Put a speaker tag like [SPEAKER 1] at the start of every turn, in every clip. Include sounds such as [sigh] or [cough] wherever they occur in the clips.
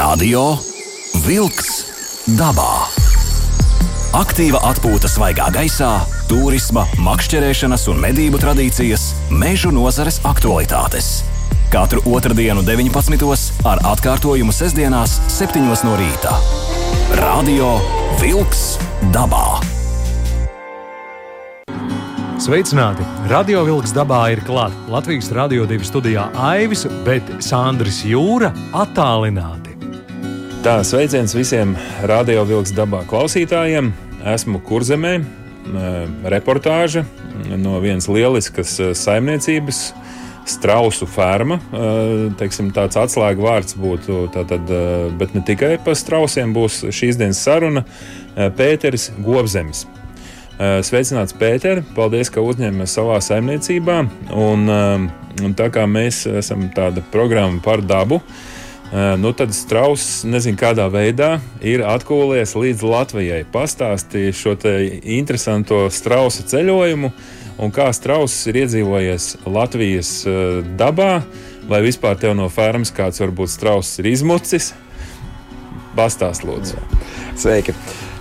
[SPEAKER 1] Radio Wolks dabā. Aktīva atpūta svaigā gaisā, turisma, makšķerēšanas un medību tradīcijas, mežu nozares aktualitātes. Katru otrdienu, 19. ar atkārtojumu sestdienās, 7. no rīta. Radio Wolks dabā.
[SPEAKER 2] Sveicināti! Radio Vilks dabā ir klāta. Latvijas radio divi studijā Aivis, bet Sandrs Jūra attālināti.
[SPEAKER 3] Tā, sveiciens visiem Radio Vilks dabā klausītājiem. Esmu Kurzemē, reportāža no vienas lieliskas saimniecības. Strausu ferma, teiksim, tāds atslēgu vārds būtu, tātad, bet ne tikai par strausiem būs šīs dienas saruna. Pēteris Govzemis, Eh, sveicināts Pēter, paldies, ka uzņēmāties savā saimniecībā. Un, un tā kā mēs esam tāda programma par dabu, eh, nu tad Strauss nezinu kādā veidā ir atkūlies līdz Latvijai. Pastāstīja šo interesanto Strausa ceļojumu un kā Strauss ir iedzīvojies Latvijas dabā, vai vispār tev no fermas kāds varbūt Strauss ir izmucis. Pastāst, lūdzu.
[SPEAKER 4] Sveiki!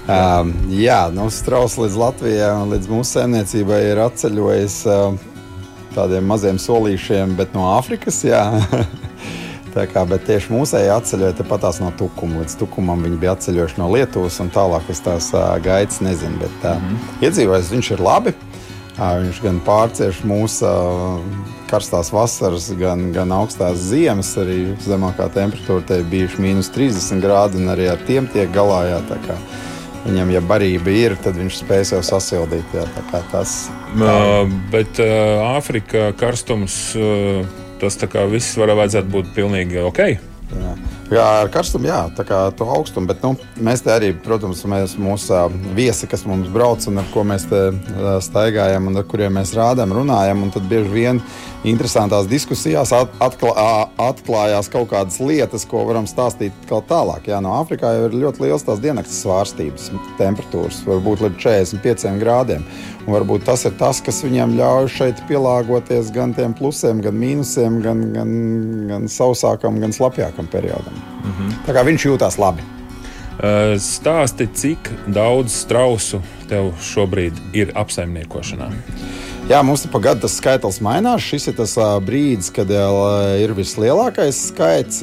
[SPEAKER 4] Um, jā, nu, Strauss līdz Latvijai un līdz mūsu saimniecībai ir atceļojis uh, tādiem maziem solīšiem, bet no Āfrikas. [laughs] Tā kā, bet tieši mūsēji atceļoja tepatās no Tukuma. Līdz Tukumam viņi bija atceļojuši no Lietuvas, un tālāk es tās uh, gaitas nezinu. Bet uh, mm -hmm. iedzīvojis viņš ir labi. Uh, viņš gan pārcieš mūsu uh, karstās vasaras, gan, gan augstās ziemas. Arī zemākā temperatūra te bija mīnus 30 grādi, un arī ar tiem tiek galā. Jā, Viņam, ja barība ir, tad viņš spēs jau sasildīt. Jā, tas,
[SPEAKER 3] tā. uh, bet uh, Āfrika karstums, uh, tas viss var vajadzētu būt pilnīgi ok.
[SPEAKER 4] Jā. Jā, ar karstumu, jā, tā kā to augstumu. Bet, nu, mēs te arī, protams, mēs mūsu viesi, kas mums brauc un ar ko mēs te staigājam un ar kuriem mēs rādām, runājam. Tad bieži vien interesantās diskusijās atklā, atklājās kaut kādas lietas, ko varam stāstīt tālāk. Jā, no Āfrikā jau ir ļoti liels tās diennakts svārstības, temperatūras, varbūt līdz 45 grādiem. Un varbūt tas ir tas, kas viņiem ļauj šeit pielāgoties gan tiem plusiem, gan mīnusiem, gan, gan, gan sausākam, gan slapjākam periodam. Mm -hmm. Tā kā viņš jūtas labi.
[SPEAKER 3] Stāsti, cik daudz strausu tev šobrīd ir apsaimniekošanā?
[SPEAKER 4] Jā, mums pa gadu tas skaitlis mainās. Šis ir tas uh, brīdis, kad uh, ir vislielākais skaits.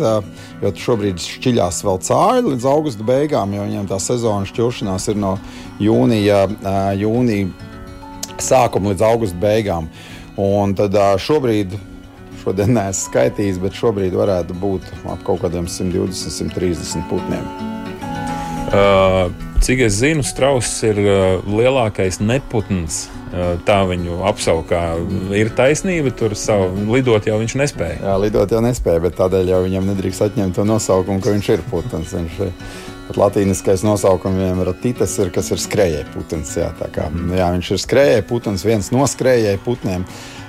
[SPEAKER 4] Jo šobrīd šķiļās vēl cāļi līdz augusta beigām, jo viņiem tā sezonas šķiršanās ir no jūnija, jūnija sākuma līdz augusta beigām. Un tad šobrīd Šodien neesmu skaitījis, bet šobrīd varētu būt ap kaut kādiem 120, 130 putniem.
[SPEAKER 3] Uh, cik es zinu, strauss ir uh, lielākais neputns. Uh, tā viņu apsaukā ir taisnība. Tur savu lidot jau viņš nespēja.
[SPEAKER 4] Jā, lidot jau nespēja, bet tādēļ jau viņam nedrīkst atņemt to nosaukumu, ka viņš ir putns. Viņš ir Pat latīniskais nosaukums viņam ir titas, ir, kas ir skrejēji putns. Jā, kā, jā, viņš ir skrejēji putns, viens no skrejēji putniem.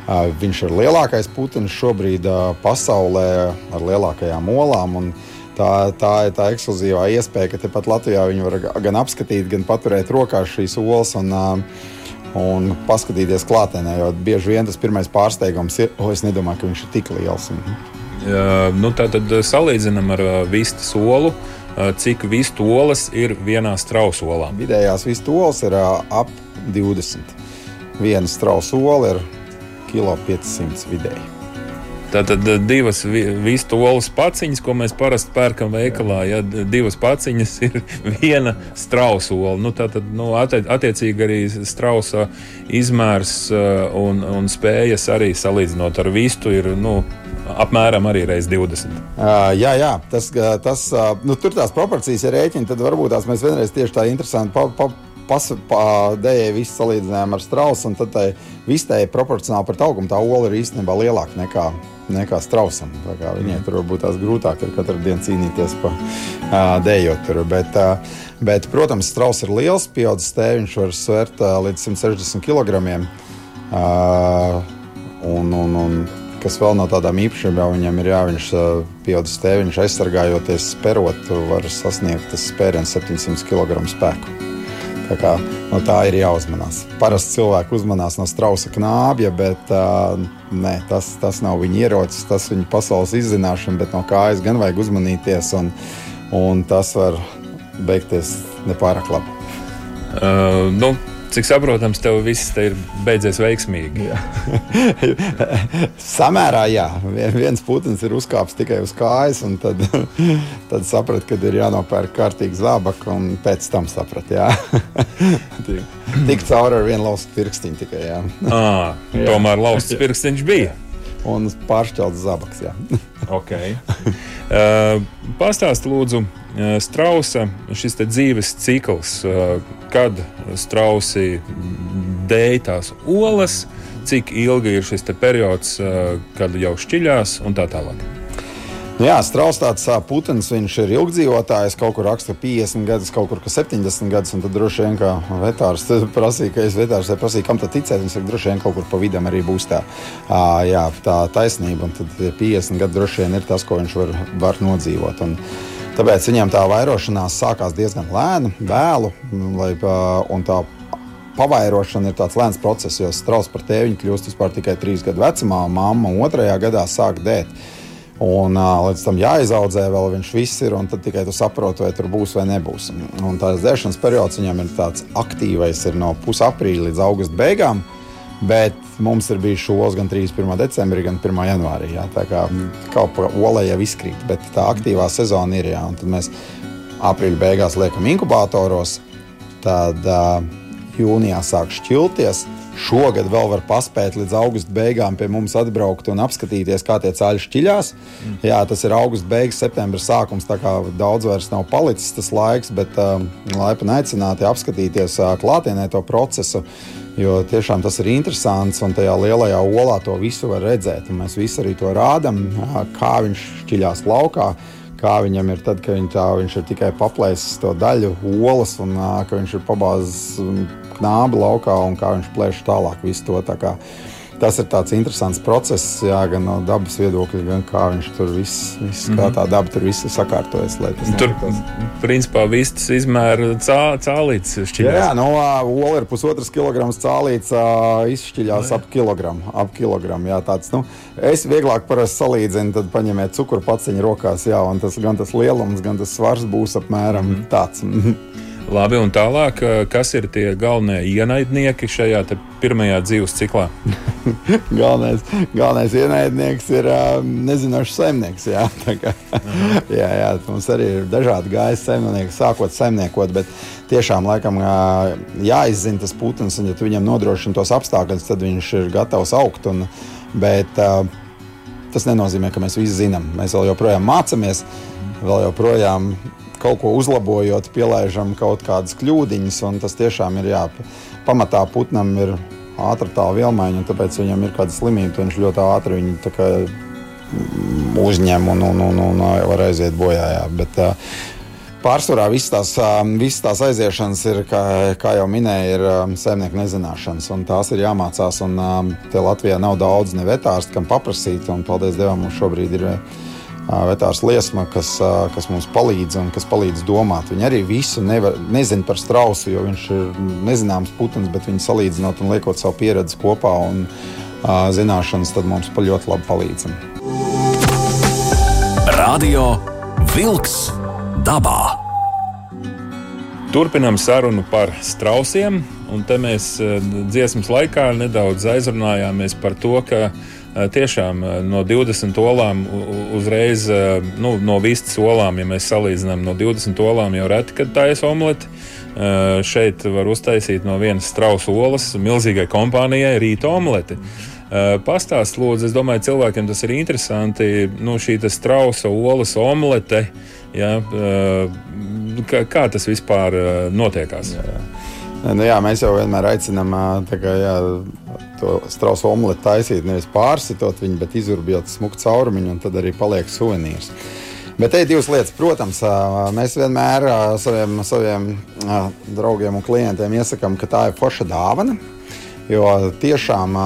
[SPEAKER 4] Viņš ir lielākais putns šobrīd pasaulē ar lielākajām olām. Tā, tā ir tā ekskluzīvā iespēja, ka tepat Latvijā viņi var gan apskatīt, gan paturēt rokās šīs olas un, un paskatīties klātienē. Jo bieži vien tas pirmais pārsteigums ir, oh, es nedomāju, ka viņš ir tik liels.
[SPEAKER 3] Jā, nu, tā tad salīdzinām ar vistas olu. Cik vistu olas ir vienā strausolā?
[SPEAKER 4] Vidējās vistu olas ir ap 20. Viena strausola ir kilo 500 vidēji.
[SPEAKER 3] Tātad eh, divas vistu olas paciņas, ko mēs parasti pērkam veikalā. Ja divas paciņas [laughs] ir viena strausa ola. Nu, tātad, nu, attiecīgi arī strausa izmērs eh, un, un spējas arī salīdzinot ar vistu ir nu, apmēram arī reiz 20.
[SPEAKER 4] Uh, jā, jā, tas, tas nu, tur tās proporcijas ir rēķini. Tad varbūt tās mēs vienreiz tieši tā interesanti pa, pa, dēļ visu salīdzinājām ar strausu, un tad tai vistai proporcionāli pret augumu tā ola ir īstenībā lielāka nekā, nekā strausam. Viņai tur varbūt tās grūtāk ir katru dienu cīnīties pa uh, tur. Bet, uh, bet, protams, strauss ir liels, pieaudzis tēviņš var svert uh, līdz 160 kg. Uh, un, un, un, kas vēl no tādām īpašībām viņam ir, jā, viņš pieaudzis tēviņš aizsargājoties, sperot, var sasniegt tas spēriens 700 kg spēku. Tā, kā, no tā ir jāuzmanās. Parasti cilvēki uzmanās no strausa knābja, bet uh, ne, tas, tas nav viņa ierocis, tas viņa pasaules izzināšana, bet no kājas gan vajag uzmanīties. Un, un tas var beigties nepārāk labi.
[SPEAKER 3] Uh, nu, Cik saprotams, tev viss te ir beidzies veiksmīgi. [laughs]
[SPEAKER 4] Samērā, jā. Viens putns ir uzkāpis tikai uz kājas, un tad, [laughs] tad sapratu, ka ir jānopērk kārtīgi zābaka, un pēc tam sapratu, jā. [laughs] Tik cauri ar vienu laustu pirkstiņu tikai, jā.
[SPEAKER 3] À, tomēr lausts pirkstiņš bija.
[SPEAKER 4] Un pāršķelts zābaks, [laughs]
[SPEAKER 3] okay. uh, Pastāst lūdzu, Strausa šis dzīves cikls, kad strausi dēļ tās olas, cik ilgi ir šis periods, kad jau šķiļās un tā tālāk.
[SPEAKER 4] Jā, Strauss viņš ir ilgdzīvotājs, kaut kur raksta 50 gadus, kaut kur 70 gadus. Tad droši vien, kā vetārs prasīja, ka es vetārs prasīju, kam tad ticēt, viņš saka, droši vien kaut kur pa vidam arī būs tā, jā, tā taisnība. Un tad 50 gadi droši vien ir tas, ko viņš var, var nodzīvot. Un, Tāpēc viņiem tā vairošanās sākās diezgan lēni, vēlu. Lai, un tā pavairošana ir tāds lēns process, jo strauss par tēviņu kļūst tikai trīs gadu vecumā, mamma otrajā gadā sāk dēt. Un uh, līdz tam jāizaudzē, vēl viņš viss ir, un tad tikai tu saproti, vai tur būs vai nebūs. Un tās dzēršanas periods viņam ir tāds aktīvais, ir no pusaprīļa līdz augusta beigām. Bet mums ir bijis šos gan 31. decembrī, gan 1. janvārī. Jā, tā kā kaut kā olē jau izkrīt, bet tā aktīvā sezona ir. Jā, tad mēs aprīļa beigās liekam inkubatoros, tad uh, jūnijā sāk šķilties. Šogad vēl var paspēt līdz augusta beigām pie mums atbraukt un apskatīties, kā tie ceļi šķiļās. Mm. Jā, tas ir augusta beigas, septembris sākums. Tā kā daudz vairs nav palicis tas laiks, bet uh, laipni aicināti apskatīties uh, klātienē to procesu. Jo tiešām tas ir interesants, un tajā lielajā olā to visu var redzēt. Mēs visi arī to rādām, kā viņš šķiļās laukā. Kā viņam ir tad, kad viņš, tā, viņš ir tikai paplēsis to daļu olas, un ka viņš ir pabāzis knābi laukā, un kā viņš plēš tālāk visu to. Tas ir tāds interesants process, jā, gan no dabas viedokļa, gan kā viņš tur viss, viss mm -hmm. kā mhm. tā daba tur viss ir sakārtojas.
[SPEAKER 3] Tur, principā, viss izmēra cā, cālītes šķiļās.
[SPEAKER 4] Jā, jā no ola ir pusotras kilograms cālītes, izšķiļās no, ap kilogramu. Ap kilogramu jā, tāds, nu, es vieglāk parasti salīdzinu, tad paņemiet cukuru paciņu rokās, jā, un tas gan tas lielums, gan tas svars būs apmēram mm -hmm. tāds. [laughs]
[SPEAKER 3] Labi, un tālāk, kas ir tie galvenie ienaidnieki šajā pirmajā dzīves ciklā? [laughs]
[SPEAKER 4] galvenais, galvenais ienaidnieks ir nezinošs saimnieks. Jā, [laughs] kā, jā, jā, mums arī ir dažādi gājēji saimnieki, sākot saimniekot, bet tiešām laikam jāizzina tas putns, un ja tu viņam nodrošini tos apstākļus, tad viņš ir gatavs augt. Un, bet, tas nenozīmē, ka mēs visi zinām. Mēs vēl joprojām mācāmies, vēl joprojām kaut ko uzlabojot, pielaižam kaut kādas kļūdiņas, un tas tiešām ir jā, pamatā putnam ir ātrā tā vielmaiņa, un tāpēc viņam ir kāda slimība, viņš ļoti ātri viņu kā, uzņem un, un, un, un var aiziet bojā. Jā. Bet, Pārsvarā visas tās, visas tās aiziešanas ir, kā, kā jau minēju, ir saimnieku nezināšanas. Tās ir jāmācās. Un, te Latvijā nav daudz ne vetārstu, kam paprasīt. Un, paldies Dievam, mums šobrīd ir vetārs liesma, kas, kas mums palīdz un kas palīdz domāt. Viņi arī visu nevar, nezina par strausu, jo viņš ir nezināms putns, bet viņi salīdzinot un liekot savu pieredzi kopā un uh, zināšanas, tad mums pa ļoti labi palīdz.
[SPEAKER 1] Radio Vilks dabā.
[SPEAKER 3] Turpinām sarunu par strausiem, un te mēs dziesmas laikā nedaudz aizrunājāmies par to, ka Eh, tiešām eh, no 20 olām uzreiz, eh, nu, no vistas olām, ja mēs salīdzinām no 20 olām, jau reti, kad taisa omleti. Šeit var uztaisīt no vienas strausa olas milzīgai kompānijai rīta omleti. Pastāstiet, lūdzu, es domāju, cilvēkiem tas ir interesanti. Nu, šī strausa olas omlete, ja, kā, kā tas vispār notiekās?
[SPEAKER 4] Jā, jā. Nu, jā, mēs jau vienmēr aicinām kā, jā, to strausu omleti taisīt, nevis pārsitot viņu, bet izurbjot smuku caurumiņu, un tad arī paliek suvenīrs. Bet te ir divas lietas. Protams, mēs vienmēr saviem, saviem draugiem un klientiem iesakām, ka tā ir forša dāvana. Jo tiešām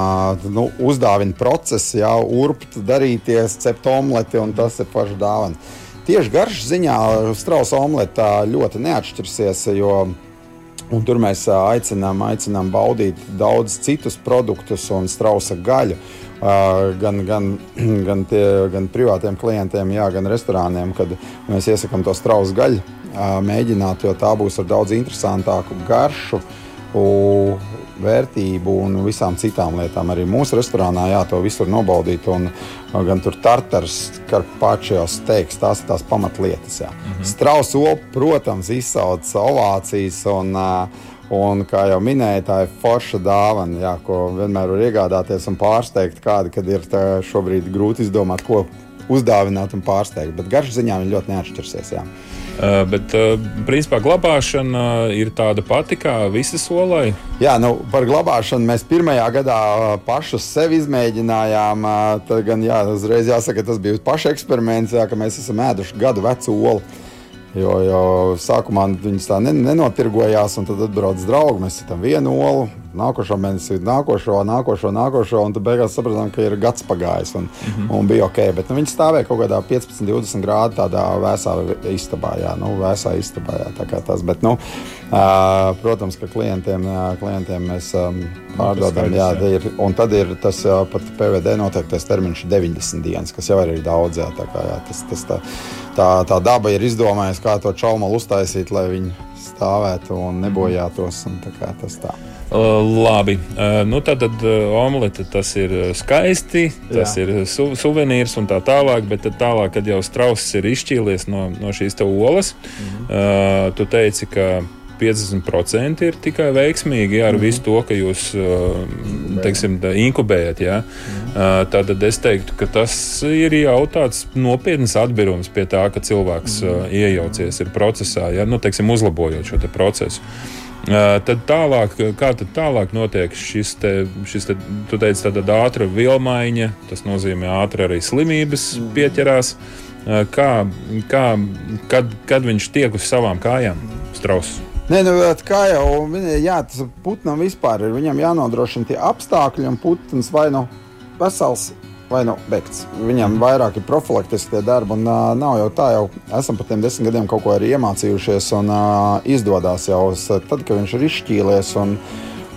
[SPEAKER 4] nu, uzdāvina process, jau urbt, darīties, cept omleti, un tas ir forša dāvana. Tieši garšas ziņā strausa omlete ļoti neatšķirsies, jo Un tur mēs aicinām, aicinām baudīt daudz citus produktus un strausa gaļu. gan, gan, [clears throat] gan, tie, gan privātiem klientiem, jā, gan restorāniem, kad mēs iesakām to strausu gaļu mēģināt, jo tā būs ar daudz interesantāku garšu. Vērtību un visām citām lietām. Arī mūsu restorānā jā, to visur nobaudīt. Un, gan tur tartars, karpačos teiks, tās ir tās pamatlietas. Mm -hmm. Strausu, protams, izsauc ovācijas un Un, kā jau minēju, tā ir forša dāvana, jā, ko vienmēr var iegādāties un pārsteigt kādu, kad ir šobrīd grūti izdomāt, ko uzdāvināt un pārsteigt. Bet garšas ziņā viņi ļoti neatšķirsies. Jā.
[SPEAKER 3] Bet, principā, glabāšana ir tāda pati kā visas olai.
[SPEAKER 4] Jā, nu, par glabāšanu mēs pirmajā gadā pašus sevi izmēģinājām. Tad gan jā, uzreiz jāsaka, tas bija paša eksperiments, jā, ka mēs esam ēduši gadu vecu olu. Jo, jo sākumā viņas tā nenotirgojās, un tad atbrauc draugi. Mēs tam vienu olu, nākošo mēnesi, nākošo, nākošo, nākošo, un tad beigās sapratām, ka ir gads pagājis un, mm -hmm. un bija ok. Bet nu, viņi stāvēja kaut kādā 15, 20 grādu tādā vēsā istabā, jā, nu, vēsā istabā. Jā, tas, bet, nu, uh, protams, ka klientiem, uh, klientiem mēs um, pārdodam, nu, jā, ir, un tad ir tas uh, pat PVD noteiktais termiņš 90 dienas, kas jau ir daudz. Jā, tā, kā, jā, tas, tas, tā, tā, tā daba ir izdomājusi, kā to čaumalu uztaisīt, lai viņi stāvētu un nebojātos. Un tā tas tā.
[SPEAKER 3] Labi, nu tad, tad omelete tas ir skaisti, tas Jā. ir su, suvenīrs un tā tālāk, bet tālāk, kad jau strauss ir izšķīlies no, no šīs olas, mhm. uh, tu teici, ka 50% ir tikai veiksmīgi jā, ar mm -hmm. visu to, ka jūs teiksim, inkubējat. Jā. Mm -hmm. Tad es teiktu, ka tas ir jau tāds nopietns atbīrums pie tā, ka cilvēks mm -hmm. iejaucies procesā, jā, nu, teiksim, uzlabojot šo te procesu. Tad tālāk, kā tad tālāk notiek šis, te, šis te, tu teici, tāda ātra vilmaiņa, tas nozīmē ātri arī slimības mm. pieķerās. Kā, kā, kad, kad viņš tiek uz savām kājām, strauss?
[SPEAKER 4] Nē, nu, kā jau minēju, tas putnam vispār ir. Viņam jānodrošina tie apstākļi, un putns vai nu vesels, vai nu beigts. Viņam vairāk ir profilaktiski tie darbi, un uh, nav jau tā, jau esam par tiem desmit gadiem kaut ko arī iemācījušies, un uh, izdodas jau tad, kad viņš ir izšķīlies. Un,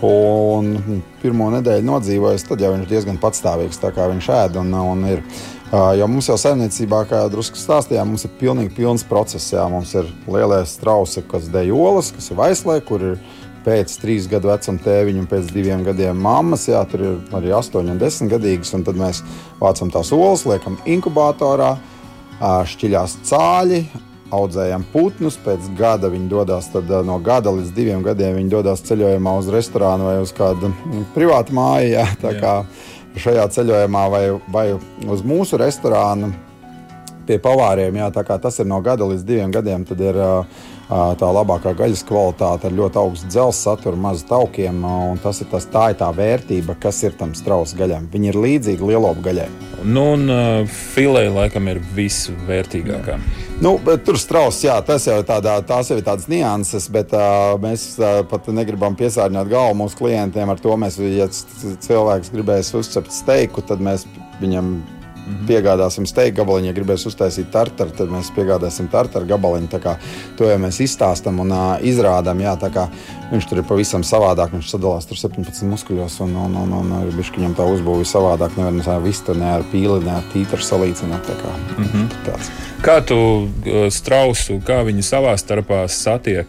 [SPEAKER 4] Un pirmo nedēļu nodzīvojis, tad jau viņš diezgan patstāvīgs. Tā kā viņš ēd un, un ir. Jo mums jau saimniecībā, kā jau drusku stāstījām, mums ir pilnīgi pilns process. Jā. Mums ir lielais strausi, kas dejo olas, kas ir vaislē, kur ir pēc trīs gadu vecuma tēviņa un pēc diviem gadiem mammas. Jā, tur ir arī astoņi un desmit gadīgas. Tad mēs vācam tās olas, liekam inkubatorā, šķiļās cāļi. Audzējam putnus, pēc gada viņi dodas no gada līdz diviem gadiem. Viņi dodas ceļojumā uz restorānu vai uz kādu privātu māju. Jā, tā jā. kā šajā ceļojumā vai, vai uz mūsu restorānu pie pavāriem. Jā, tas ir no gada līdz diviem gadiem. Tad ir uh, tā labākā gaļas kvalitāte ar ļoti augstu dzelzceļa saturu, mazu taukiem. Tas ir tas, tā ir tā vērtība, kas ir tam strausa gaļam. Viņi ir līdzīgi lielopu gaļai.
[SPEAKER 3] Nu, un uh, filē laikam ir visvērtīgākā.
[SPEAKER 4] Nu, tur strauss, jā, tas jau ir tādā, tās jau ir tādas nianses, bet uh, mēs uh, pat negribam piesārņot galvu mūsu klientiem ar to. Mēs, ja cilvēks gribēs uzcept steiku, tad mēs viņam -hmm. Piegādāsim steigā gabaliņu, ja gribēs uztaisīt tartaru, tad mēs piegādāsim tartaru gabaliņu. To jau mēs izstāstām un uh, izrādām. Jā, viņš tur ir pavisam savādāk. Viņš sadalās tur 17 muskuļos, un, un, un, un, un viņam tā uzbūve savādāk. Nevar ne ar vistu, ne ar pīli, ne ar tītru salīdzināt. Kā, mm -hmm.
[SPEAKER 3] tāds. Kā tu strausu, kā viņi savā starpā satiek,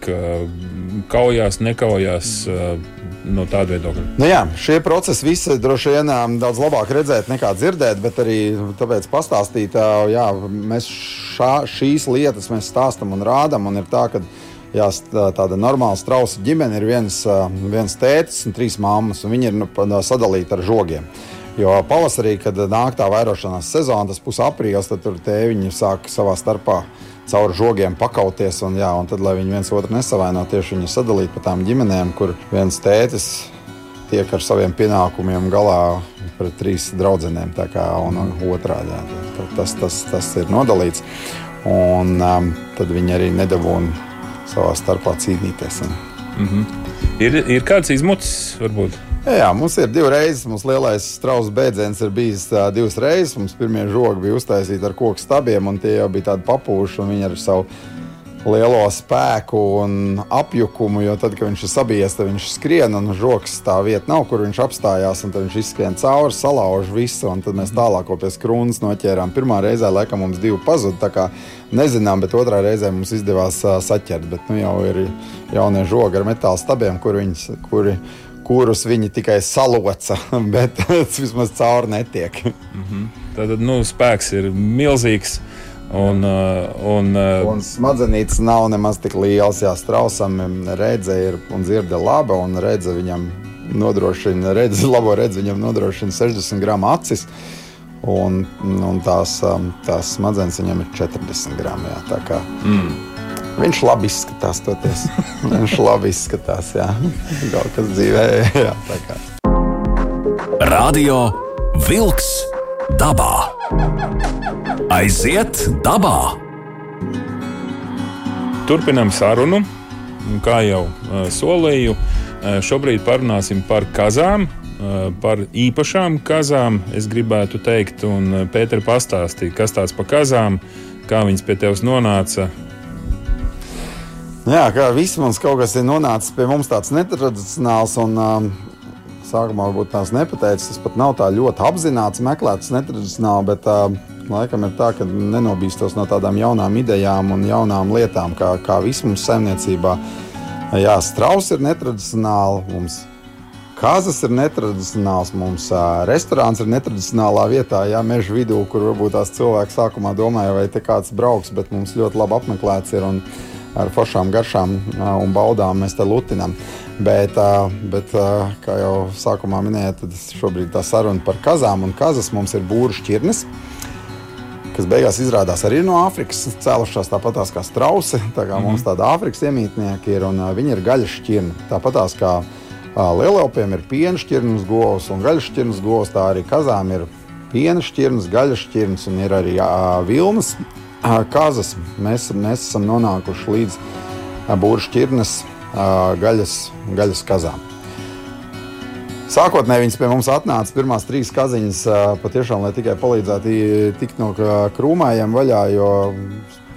[SPEAKER 3] kaujās, nekaujās? Mm no tāda viedokļa?
[SPEAKER 4] Nu jā, šie procesi visi droši vien daudz labāk redzēt nekā dzirdēt, bet arī tāpēc pastāstīt, jā, mēs šā, šīs lietas mēs stāstam un rādām. Un ir tā, ka jā, tāda normāla strausa ģimene ir viens, viens tētis un trīs mammas, un viņi ir nu, sadalīti ar žogiem. Jo pavasarī, kad nāk tā vairošanās sezona, tas pusaprīlis, tad tur tēviņi sāk savā starpā caur žogiem pakauties. Un, jā, un tad, lai viņi viens otru nesavaino, tieši viņi sadalīt pa tām ģimenēm, kur viens tētis tiek ar saviem pienākumiem galā pret trīs draudzenēm. Kā, un, un otrādi tas, tas, tas ir nodalīts. Un um, tad viņi arī nedabūna savā starpā cīnīties.
[SPEAKER 3] Mm -hmm. ir, ir kāds izmucis, varbūt?
[SPEAKER 4] Jā, mums ir divas reizes. Mums lielais strauss beidziens ir bijis uh, divas reizes. Mums pirmie žogi bija uztaisīti ar koku stabiem, un tie jau bija tādi papūši, viņi ar savu lielo spēku un apjukumu, jo tad, kad viņš ir sabijies, tad viņš skrien un rokas tā vieta nav, kur viņš apstājās, un tad viņš izskrien cauri, salauž visu, un tad mēs tālāk pie skrūnas noķērām. Pirmā reizē, laikam, mums divi pazuda, tā kā nezinām, bet otrā reizē mums izdevās uh, saķert, bet nu jau ir jaunie žogi ar metāla stabiem, kur viņas, kuri, kurus viņi tikai saloca, [laughs] bet tas vismaz cauri netiek.
[SPEAKER 3] Mm -hmm. Tad nu, spēks ir milzīgs. Un, uh, un,
[SPEAKER 4] uh, un smadzenītes nav nemaz tik lielas. Jā, strausam redze ir un dzirde laba, un redze viņam nodrošina, redzi, [laughs] labo redzi viņam nodrošina 60 gramu acis. Un, un tās, um, tās smadzenes viņam ir 40 gramu. Jā, tā kā, mm. Viņš labi izskatās, toties. [laughs] viņš labi izskatās. Jā, kaut kas dzīvē. [laughs] Jā, tā kā.
[SPEAKER 1] Radio Vilks dabā. Aiziet dabā!
[SPEAKER 3] Turpinām sarunu. Kā jau uh, solīju, uh, šobrīd parunāsim par kazām, uh, par īpašām kazām. Es gribētu teikt, un Pēter pastāstīja, kas tās par kazām, kā viņas pie tevis nonāca.
[SPEAKER 4] Jā, kā viss mums kaut kas ir nonācis pie mums tāds netradicionāls. Un, um, sākumā varbūt tās nepateicis. Tas pat nav tā ļoti apzināts, meklēts, netradicionāli, bet uh, laikam ir tā, ka nenobīstos no tādām jaunām idejām un jaunām lietām, kā, kā viss mums saimniecībā. Jā, strauss ir netradicionāli. Mums Kazas ir netradicionāls, mums uh, restorāns ir netradicionālā vietā, jā, meža vidū, kur varbūt tās cilvēki sākumā domāja, vai te kāds brauks, bet mums ļoti labi apmeklēts ir un ar foršām garšām un baudām mēs te lutinām. Bet, bet, kā jau sākumā minēju, tad šobrīd tā saruna par kazām un kazas mums ir būru šķirnes. Kas beigās izrādās arī no Āfrikas cēlušās tāpatās kā strausi. Tā kā mm -hmm. mums tāda Āfrikas iemītnieki ir un viņi ir gaļas šķirni. Tāpatās kā lielopiem ir piena šķirnes govs un gaļas šķirnes govs, tā arī kazām ir piena šķirnes, gaļas šķirnes un ir arī vilnas kazas. Mēs, mēs esam nonākuši līdz uh, būru šķirnes gaļas, gaļas kazām. Sākotnēji viņas pie mums atnāca pirmās trīs kaziņas, patiešām, lai tikai palīdzētu tikt no krūmājiem vaļā, jo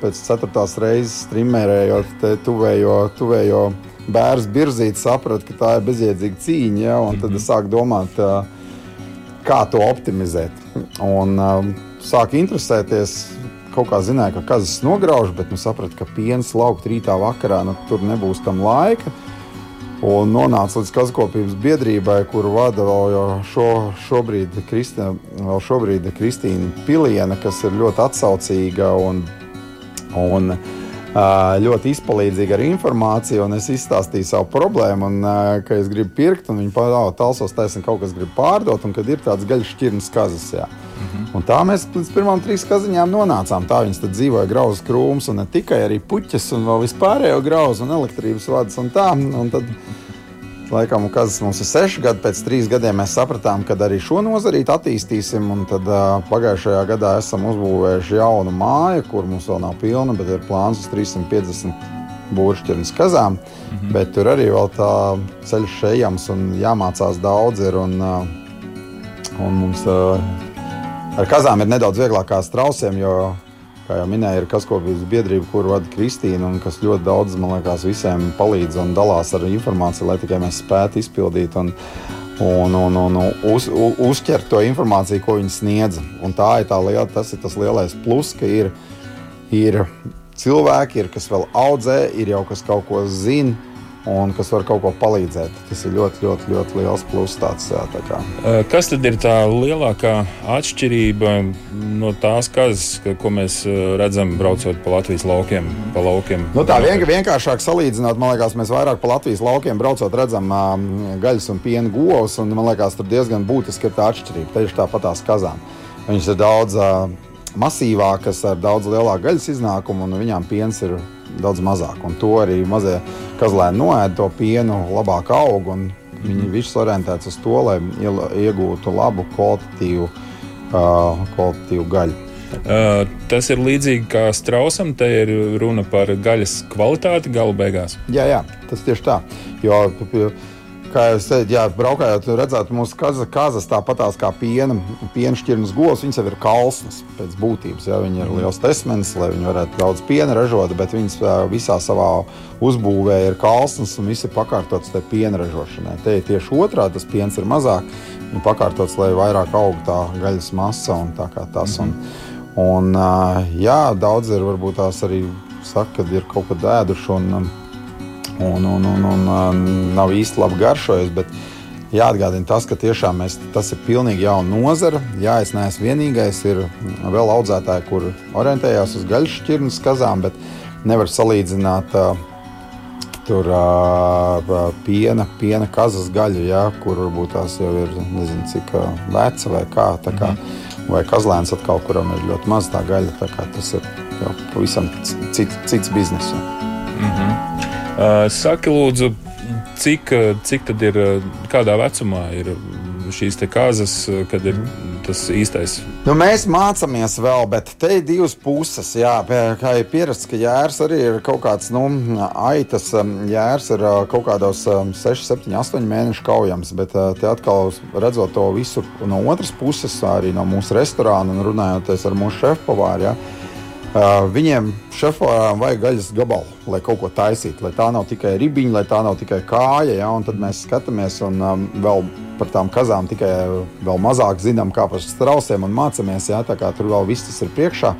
[SPEAKER 4] pēc ceturtās reizes trimērējot tuvējo, tuvējo bērnu birzīti, sapratu, ka tā ir bezjēdzīga cīņa, ja, un tad es sāku domāt, kā to optimizēt. Un sāku interesēties kaut kā zināju, ka kazas nograuž, bet nu, sapratu, ka piens laukt rītā vakarā nu, tur nebūs tam laika. Un nonāca līdz kazakopības biedrībai, kuru vada vēl šo, šobrīd, Kristina, vēl šobrīd Kristīna Piliena, kas ir ļoti atsaucīga un, un ļoti izpalīdzīga ar informāciju. Es izstāstīju savu problēmu, un, ka es gribu pirkt, un viņi tālsos taisni kaut kas grib pārdot, un kad ir tāds gaļas šķirnes kazas. Jā. Mhm. Un tā mēs līdz pirmām trīs kaziņām nonācām. Tā viņas dzīvoja grauzes krūmus, un ne tikai arī puķis, un vēl vispārējo grauzu un elektrības vadus. Un tā, un tad, laikam, kas mums ir seši gadi, pēc trīs gadiem mēs sapratām, ka arī šo nozarīti attīstīsim. Tad uh, pagājušajā gadā esam uzbūvējuši jaunu māju, kur mums vēl nav pilna, bet ir plāns uz 350 būršķirnes kazām. Mm -hmm. Bet tur arī vēl tā ceļš ejams un jāmācās daudz. Ir, un, un mums Ar kazām ir nedaudz vieglāk kā strausiem, jo, kā jau minēju, ir kaskopības biedrība, kur vada Kristīna, un kas ļoti daudz, man liekas, visiem palīdz un dalās ar informāciju, lai tikai mēs spētu izpildīt. Un, un, un, un uz, uzķert to informāciju, ko viņi sniedz. Un tā ir tā liela, tas ir tas lielais plus, ka ir, ir cilvēki, ir, kas vēl audzē, ir jau kas kaut ko zina un kas var kaut ko palīdzēt. Tas ir ļoti, ļoti, ļoti liels pluss. Tāds, jā, tā
[SPEAKER 3] kas tad ir tā lielākā atšķirība no tās kazas, ko mēs redzam braucot pa Latvijas laukiem? Pa laukiem
[SPEAKER 4] nu, tā vien, vienkāršāk salīdzinot, man liekas, mēs vairāk pa Latvijas laukiem braucot redzam um, gaļas un piena govs, un man liekas, tur diezgan būtiski ir tā atšķirība. Tieši tāpat tās kazām. Viņas ir daudz uh, masīvākas, ar daudz lielāku gaļas iznākumu, un viņām piens ir daudz mazāk. Un to arī mazie kazlēni noēd to pienu, labāk aug. Viņi mm. viss orientēts uz to, lai iegūtu labu, kvalitatīvu, uh, kvalitatīvu gaļu.
[SPEAKER 3] Uh, tas ir līdzīgi kā strausam, te ir runa par gaļas kvalitāti gala beigās.
[SPEAKER 4] Jā, jā tas tieši tā. Jo kā jau teicu, jā, braukājot, redzētu mūsu kazas, tāpatās kā piena, piena šķirnes govs, viņas jau ir kalsnas pēc būtības. Jā, viņi ir liels tesmenis, lai viņi varētu daudz piena ražot, bet viņas visā savā uzbūvē ir kalsnas un viss ir pakārtots tai piena ražošanai. Te ir tieši otrā, tas piens ir mazāk, viņi pakārtots, lai vairāk aug tā gaļas masa un tā kā tas. Un, un, jā, daudz ir varbūt tās arī saka, ka ir kaut ko dēduši. Un, un, un, un, un, un nav īsti labi garšojas. Bet jāatgādina tas, ka tiešām mēs, tas ir pilnīgi jauna nozara. Jā, es neesmu vienīgais, ir vēl audzētāji, kur orientējās uz gaļas šķirnes kazām, bet nevar salīdzināt. Uh, tur uh, piena, piena kazas gaļu, ja, kur varbūt tās jau ir nezinu, cik veca vai kā. kā mm. Vai kazlēns atkal, kuram ir ļoti maz tā gaļa. Tā tas ir pavisam cits, cits bizness. Mm
[SPEAKER 3] -hmm. Uh, saki, lūdzu, cik, cik tad ir, kādā vecumā ir šīs kārtas, kad ir tas īstais?
[SPEAKER 4] Nu, mēs mācāmies vēl, bet te ir divas puses. Jā, kā ir pierasts, ka jērs arī ir kaut kāds nu, aitas. Jērs ir kaut kādos 6, 7, 8 mēnešu kaujams, bet te atkal redzot to visu no otras puses, arī no mūsu restorāna un runājot ar mūsu šefpavāru. Uh, viņiem šefam vajag gaļas gabalu, lai kaut ko taisītu. Lai tā nav tikai ribiņa, lai tā nav tikai kāja. Ja, tad mēs skatāmies un um, vēl par tām kazām tikai vēl mazāk zinām, kā par strausiem un mācāmies. Ja, tur vēl viss tas ir priekšā.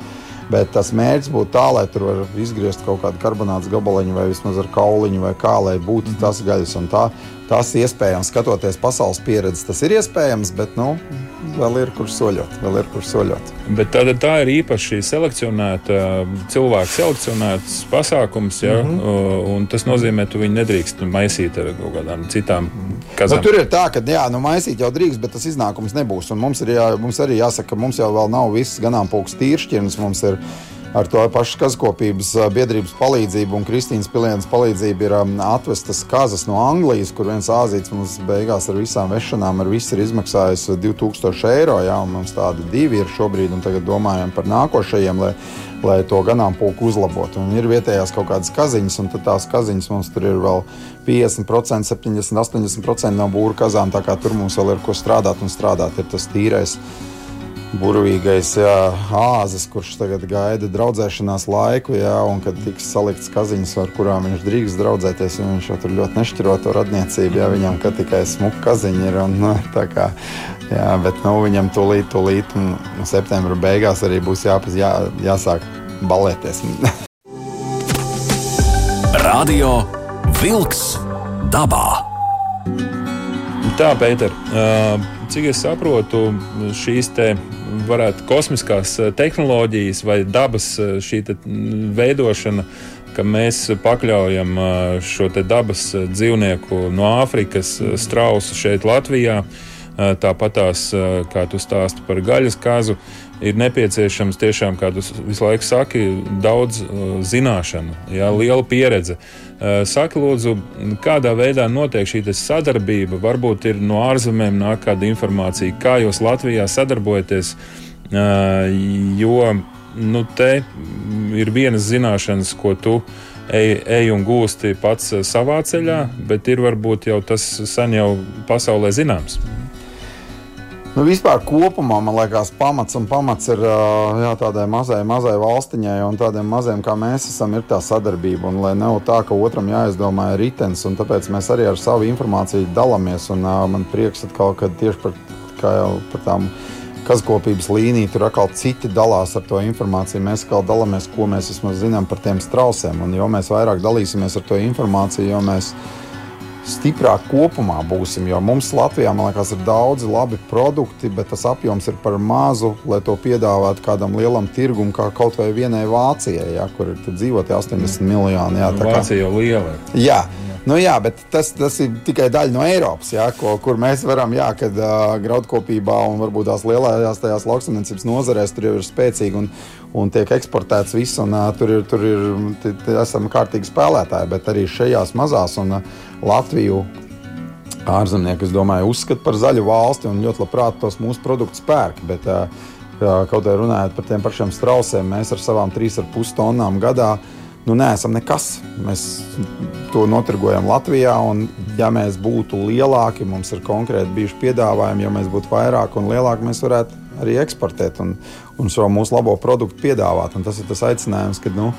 [SPEAKER 4] Bet tas mērķis būtu tā, lai tur varētu izgriezt kaut kādu karbonātu gabaliņu vai vismaz ar kauliņu, vai kā, lai būtu tas gaļas. Un tā, tas iespējams, skatoties pasaules pieredzi, tas ir iespējams, bet nu, vēl ir kur soļot. Ir kur soļot.
[SPEAKER 3] Bet tā, tā ir īpaši selekcionēta, cilvēku selekcionēts pasākums, ja? mm -hmm. un tas nozīmē, ka tu viņu nedrīkst maisīt ar kaut kādām citām kazām.
[SPEAKER 4] Nu, tur ir tā, ka jā, nu, maisīt jau drīkst, bet tas iznākums nebūs. Un mums, ir jā, mums arī jāsaka, ka mums jau nav viss ganāmpulks tīršķirnes. Mums ir ar to pašu kazakopības biedrības palīdzību un Kristīnas Pilienas palīdzību ir atvestas kazas no Anglijas, kur viens āzīts mums beigās ar visām vešanām ar visu ir izmaksājis 2000 eiro. Jā, mums tādi divi ir šobrīd, un tagad domājam par nākošajiem, lai, lai to ganāmpulku uzlabotu. Un ir vietējās kaut kādas kaziņas, un tās kaziņas mums tur ir vēl 50%, 70, 80% no būru kazām. Tā kā tur mums vēl ir ko strādāt un strādāt, ir tas tīrais burvīgais jā, āzis, kurš tagad gaida draudzēšanās laiku, jā, un kad tiks salikts kaziņas, ar kurām viņš drīkst draudzēties. Viņš jau tur ļoti nešķiro to radniecību, ja viņam tikai smuka kaziņa ir. Un, nu, kā, jā, bet nu, viņam tūlīt, tūlīt, un septembra beigās arī būs jāpaz, jā, jāsāk balēties. [laughs]
[SPEAKER 1] Radio Vilks dabā.
[SPEAKER 3] Tā, Pēter, cik es saprotu, šīs te varētu kosmiskās eh, tehnoloģijas vai dabas eh, šī veidošana, ka mēs pakļaujam eh, šo dabas dzīvnieku no Āfrikas strausu šeit Latvijā. Tāpat tās, kā tu stāsti par gaļas kazu, ir nepieciešams tiešām, kā tu visu laiku saki, daudz zināšanu, jā, liela pieredze. Saki, lūdzu, kādā veidā notiek šī sadarbība? Varbūt ir no ārzemēm nāk kāda informācija, kā jūs Latvijā sadarbojaties. Jo nu, te ir vienas zināšanas, ko tu ej, ej un gūsti pats savā ceļā, bet ir varbūt jau tas sen jau pasaulē zināms.
[SPEAKER 4] Nu, vispār kopumā man liekas, pamats un pamats ir jā, tādai mazai, mazai valstiņai un tādiem maziem kā mēs esam, ir tā sadarbība. Un, lai nav tā, ka otram jāizdomā ritenis, un tāpēc mēs arī ar savu informāciju dalāmies. Un, man prieks atkal, ka tieši par, par tām kazkopības līniju tur atkal citi dalās ar to informāciju. Mēs atkal dalāmies, ko mēs vismaz zinām par tiem strausiem. Un jo mēs vairāk dalīsimies ar to informāciju, jo mēs stiprāk kopumā būsim. Jo mums Latvijā, man liekas, ir daudzi labi produkti, bet tas apjoms ir par mazu, lai to piedāvātu kādam lielam tirgumam, kā kaut vai vienai Vācijai, ja, kur ir dzīvot 80 miljoni. Jā,
[SPEAKER 3] Vācija jau liela.
[SPEAKER 4] Jā. Nu, jā, bet tas, tas ir tikai daļa no Eiropas, jā, ko, kur mēs varam, jā, kad uh, graudkopībā un varbūt tās lielajās tajās lauksaimniecības nozarēs tur jau ir spēcīgi un, un tiek eksportēts viss, un uh, tur ir, tur ir, t, t, esam kārtīgi spēlētāji, bet arī šajās mazās un uh, Latviju ārzemnieki, es domāju, uzskata par zaļu valsti un ļoti labprāt tos mūsu produktus pērk. Bet, uh, kaut arī runājot par tiem pašiem strausiem, mēs ar savām 3,5 tonnām gadā nu, neesam nekas. Mēs to notirgojam Latvijā, un ja mēs būtu lielāki, mums ir konkrēti bijuši piedāvājumi, ja mēs būtu vairāk un lielāki, mēs varētu arī eksportēt un, un šo mūsu labo produktu piedāvāt. Un tas ir tas aicinājums, ka nu,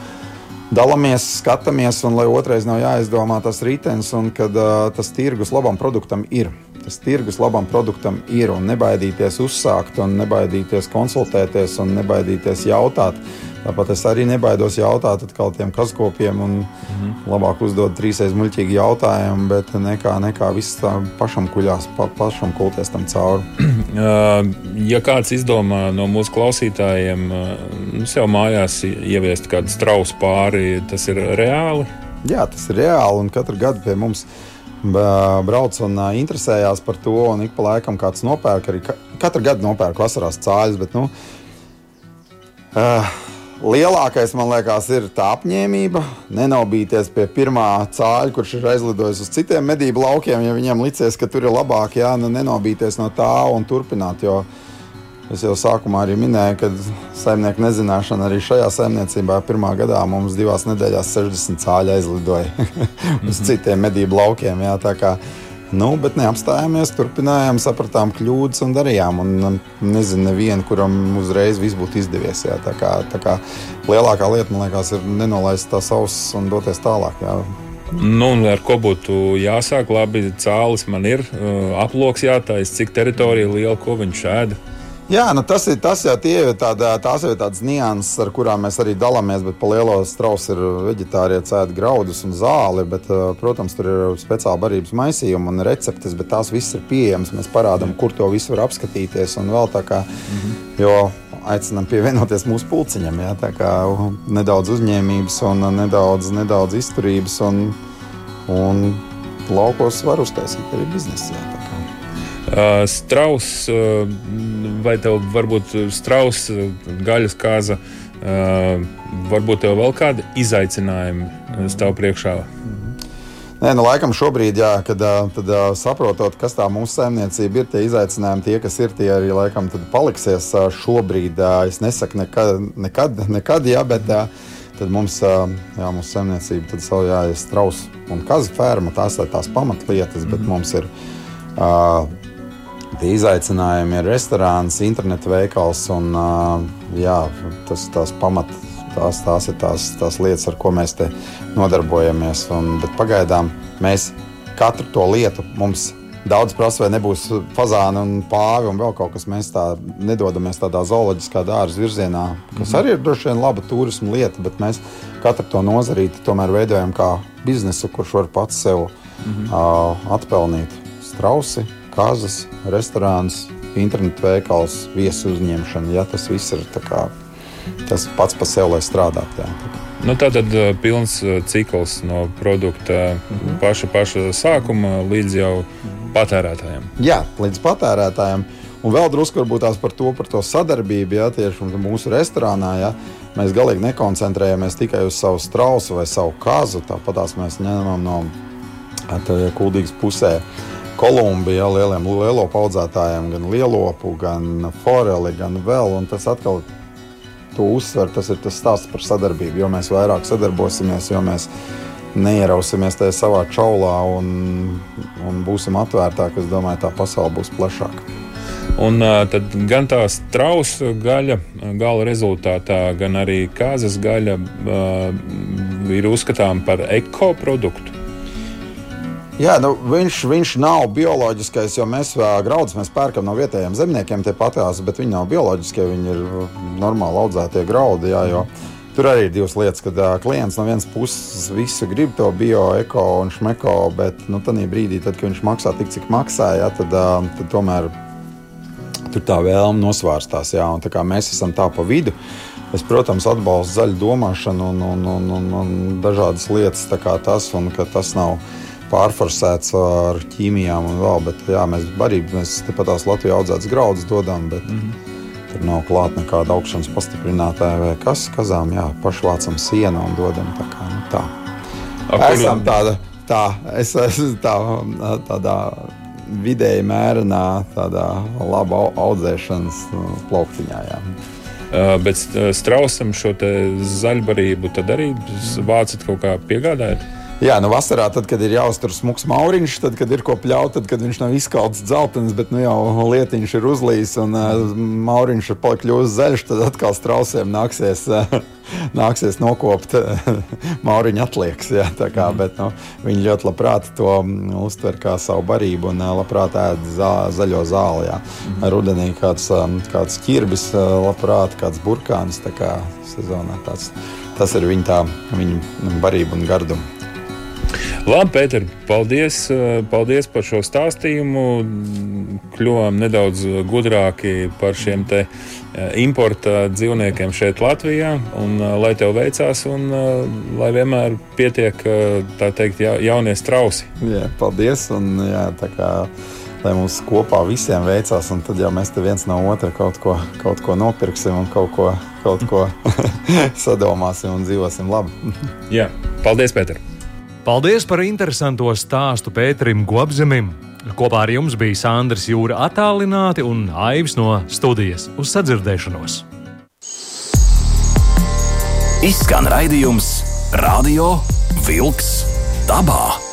[SPEAKER 4] dalāmies, skatāmies, un lai otrais nav jāizdomā tas ritenis, un kad uh, tas tirgus labam produktam ir. Tas tirgus labam produktam ir un nebaidīties uzsākt, un nebaidīties konsultēties, un nebaidīties jautāt. Tāpat es arī nebaidos jautāt atkal tiem kazkopiem, un mm -hmm. labāk uzdot trīsreiz muļķīgi jautājumu, bet nekā, nekā viss tā pašam kuļās, pa, pašam kulties tam cauri. [clears throat]
[SPEAKER 3] ja kāds izdomā no mūsu klausītājiem, nu, sev mājās ieviest kādu strausu pāri, tas ir reāli?
[SPEAKER 4] Jā, tas ir reāli, un katru gadu pie mums brauc un interesējās par to, un ik pa laikam kāds nopērk arī katru gadu nopērk vasarās cāļus. Bet, nu, uh, Lielākais, man liekas, ir tā apņēmība. Nenobīties pie pirmā cāļa, kurš ir aizlidojis uz citiem medību laukiem, ja viņam licies, ka tur ir labāk, jā, nu nenobīties no tā un turpināt. Jo es jau sākumā arī minēju, ka saimnieku nezināšana arī šajā saimniecībā pirmā gadā mums divās nedēļās 60 cāļi aizlidoja [laughs] uz mhm. citiem medību laukiem. Jā, Nu, bet neapstājāmies, turpinājām, sapratām kļūdas un darījām. Un, nezinu, nevienu, kuram uzreiz viss būtu izdevies. Jā. Tā kā, tā kā lielākā lieta, man liekas, ir nenolaist tās ausis un doties tālāk. Jā.
[SPEAKER 3] Nu, ar ko būtu jāsāk? Labi, cālis man ir, uh, aploks jātaisa, cik teritorija liela, ko viņš ēda.
[SPEAKER 4] Jā, nu tas ir tas, jā, ir tāda, tās ir tādas nianses, ar kurām mēs arī dalāmies. Bet pa lielo strausu ir vegetārieši ēd graudus un zāli. Bet, protams, tur ir speciāli barības maisījumi un receptes, bet tās viss ir pieejamas. Mēs parādām, kur to visu var apskatīties. Un vēl tā kā, -hmm. jo aicinām pievienoties mūsu pulciņam. Jā, tā kā nedaudz uzņēmības un nedaudz, nedaudz izturības. Un, un laukos var uztaisīt arī biznesu.
[SPEAKER 3] Uh, strauss, uh, vai tev varbūt strauss, gaļas kāza, uh, varbūt tev vēl kādi izaicinājumi stāv priekšā?
[SPEAKER 4] Nē, nu, laikam šobrīd, jā, kad tad, saprotot, kas tā mūsu saimniecība ir, tie izaicinājumi, tie, kas ir, tie arī laikam paliksies šobrīd. Es nesaku nekad, nekad, nekad jā, bet tad mums, jā, mūsu saimniecība, tad savu jāiet strauss un kazu ferma, tās ir tās pamatlietas, bet mm -hmm. mums ir. Uh, Tie izaicinājumi ir restorāns, internetu veikals un jā, tas, tās pamat, tās, tās ir tās, tās lietas, ar ko mēs te nodarbojamies. Un, pagaidām mēs katru to lietu mums daudz prasa, vai nebūs fazāni un pāvi un vēl kaut kas. Mēs tā nedodamies tādā zooloģiskā dārza virzienā, kas mhm. arī ir droši vien laba turisma lieta, bet mēs katru to nozarīti tomēr veidojam kā biznesu, kurš var pats sev mhm. uh, atpelnīt strausi kazas, restorāns, internetu veikals, viesu uzņemšana. Ja, tas viss ir kā, tas pats par sevi, lai strādātu.
[SPEAKER 3] Nu, tā tad uh, pilns uh, cikls no produkta -hmm. paša, paša sākuma līdz jau patērētājiem.
[SPEAKER 4] Jā, līdz patērētājiem. Un vēl drusku varbūt par to, par to sadarbību, ja tieši mūsu restorānā. Ja, mēs galīgi nekoncentrējamies tikai uz savu strausu vai savu kazu. Tāpat mēs ņemam no kuldīgas pusē Kolumbijā lieliem lielo audzētājiem, gan lielopu, gan foreli, gan vēl. Tas atkal to uzsver, tas ir tas stāsts par sadarbību. Jo mēs vairāk sadarbosimies, jo mēs neierausimies tajā savā čaulā un, un būsim atvērtāki. Es domāju, tā pasaule būs plašāka.
[SPEAKER 3] Un tad gan tā strausa gaļa, gala rezultātā, gan arī kāzas gaļa ir uzskatāms par ekoproduktu.
[SPEAKER 4] Jā, nu, viņš, viņš nav bioloģiskais, jo mēs graudus mēs pērkam no vietējiem zemniekiem, tie patās, bet viņi nav bioloģiskie, viņi ir normāli audzētie graudi. Jā, jo, Tur arī ir divas lietas, kad uh, klients no vienas puses visu grib to bio, eko un šmeko, bet nu, tajā brīdī, tad, kad viņš maksā tik, cik maksā, jā, tad, uh, tad tomēr tur tā vēlme nosvērstās. Jā, un, tā mēs esam tā pa vidu. Es, protams, atbalstu zaļu domāšanu un, un, un, un, un dažādas lietas, kā tas, un ka tas nav pārforsēts ar ķīmijām un vēl. Bet, jā, mēs barību, mēs tepat tās Latvijā audzētas graudus dodam, bet mm -hmm. tur nav klāta nekāda augšanas pastiprinātāja vai kas. Kazām, jā, pašvācam sienu un dodam tā kā nu, tā. Esam tāda, tā, es esmu tā, tādā vidēji mērenā, tādā laba audzēšanas plauktiņā. Jā.
[SPEAKER 3] Bet strausam šo zaļbarību tad arī vācat kaut kā piegādājot?
[SPEAKER 4] Jā, nu vasarā, tad, kad ir jāuztur smūgs mauriņš, tad, kad ir ko pļaut, tad, kad viņš nav izkalts dzeltens, bet nu, jau lietiņš ir uzlījis un uh, mauriņš ir kļuvis zaļš, tad atkal strausiem nāksies, uh, [laughs] nāksies nokopt [laughs] uh, mauriņu atliekas. Jā, kā, mm. bet, nu, viņi ļoti labprāt to mm, uztver kā savu barību un labprāt ēd zā, zaļo zāli. Jā. Mm. Rudenī kāds, kāds ķirbis, labprāt kāds burkāns. Tā kā sezonā tāds, tas ir viņa, tā, viņa barība un garduma.
[SPEAKER 3] Labi, Pēter, paldies, eh, paldies par šo stāstījumu. Kļuvām nedaudz gudrāki par šiem te eh, importa dzīvniekiem šeit Latvijā. Un, eh, lai tev veicās un lai vienmēr pietiek teikt, jaunie strausi.
[SPEAKER 4] Jā, paldies! Un, jā, kā, lai mums kopā visiem veicās, un tad jau mēs te viens no otra kaut ko, kaut ko nopirksim un kaut ko, kaut ko [laughs] sadomāsim un dzīvosim labi.
[SPEAKER 3] jā, paldies, Pēter!
[SPEAKER 2] Paldies par interesanto stāstu Pēterim Gobzemim. Kopā ar jums bija Sandrs Jūra attālināti un Aivis no studijas uz sadzirdēšanos.
[SPEAKER 1] Izskan raidījums Radio Vilks dabā.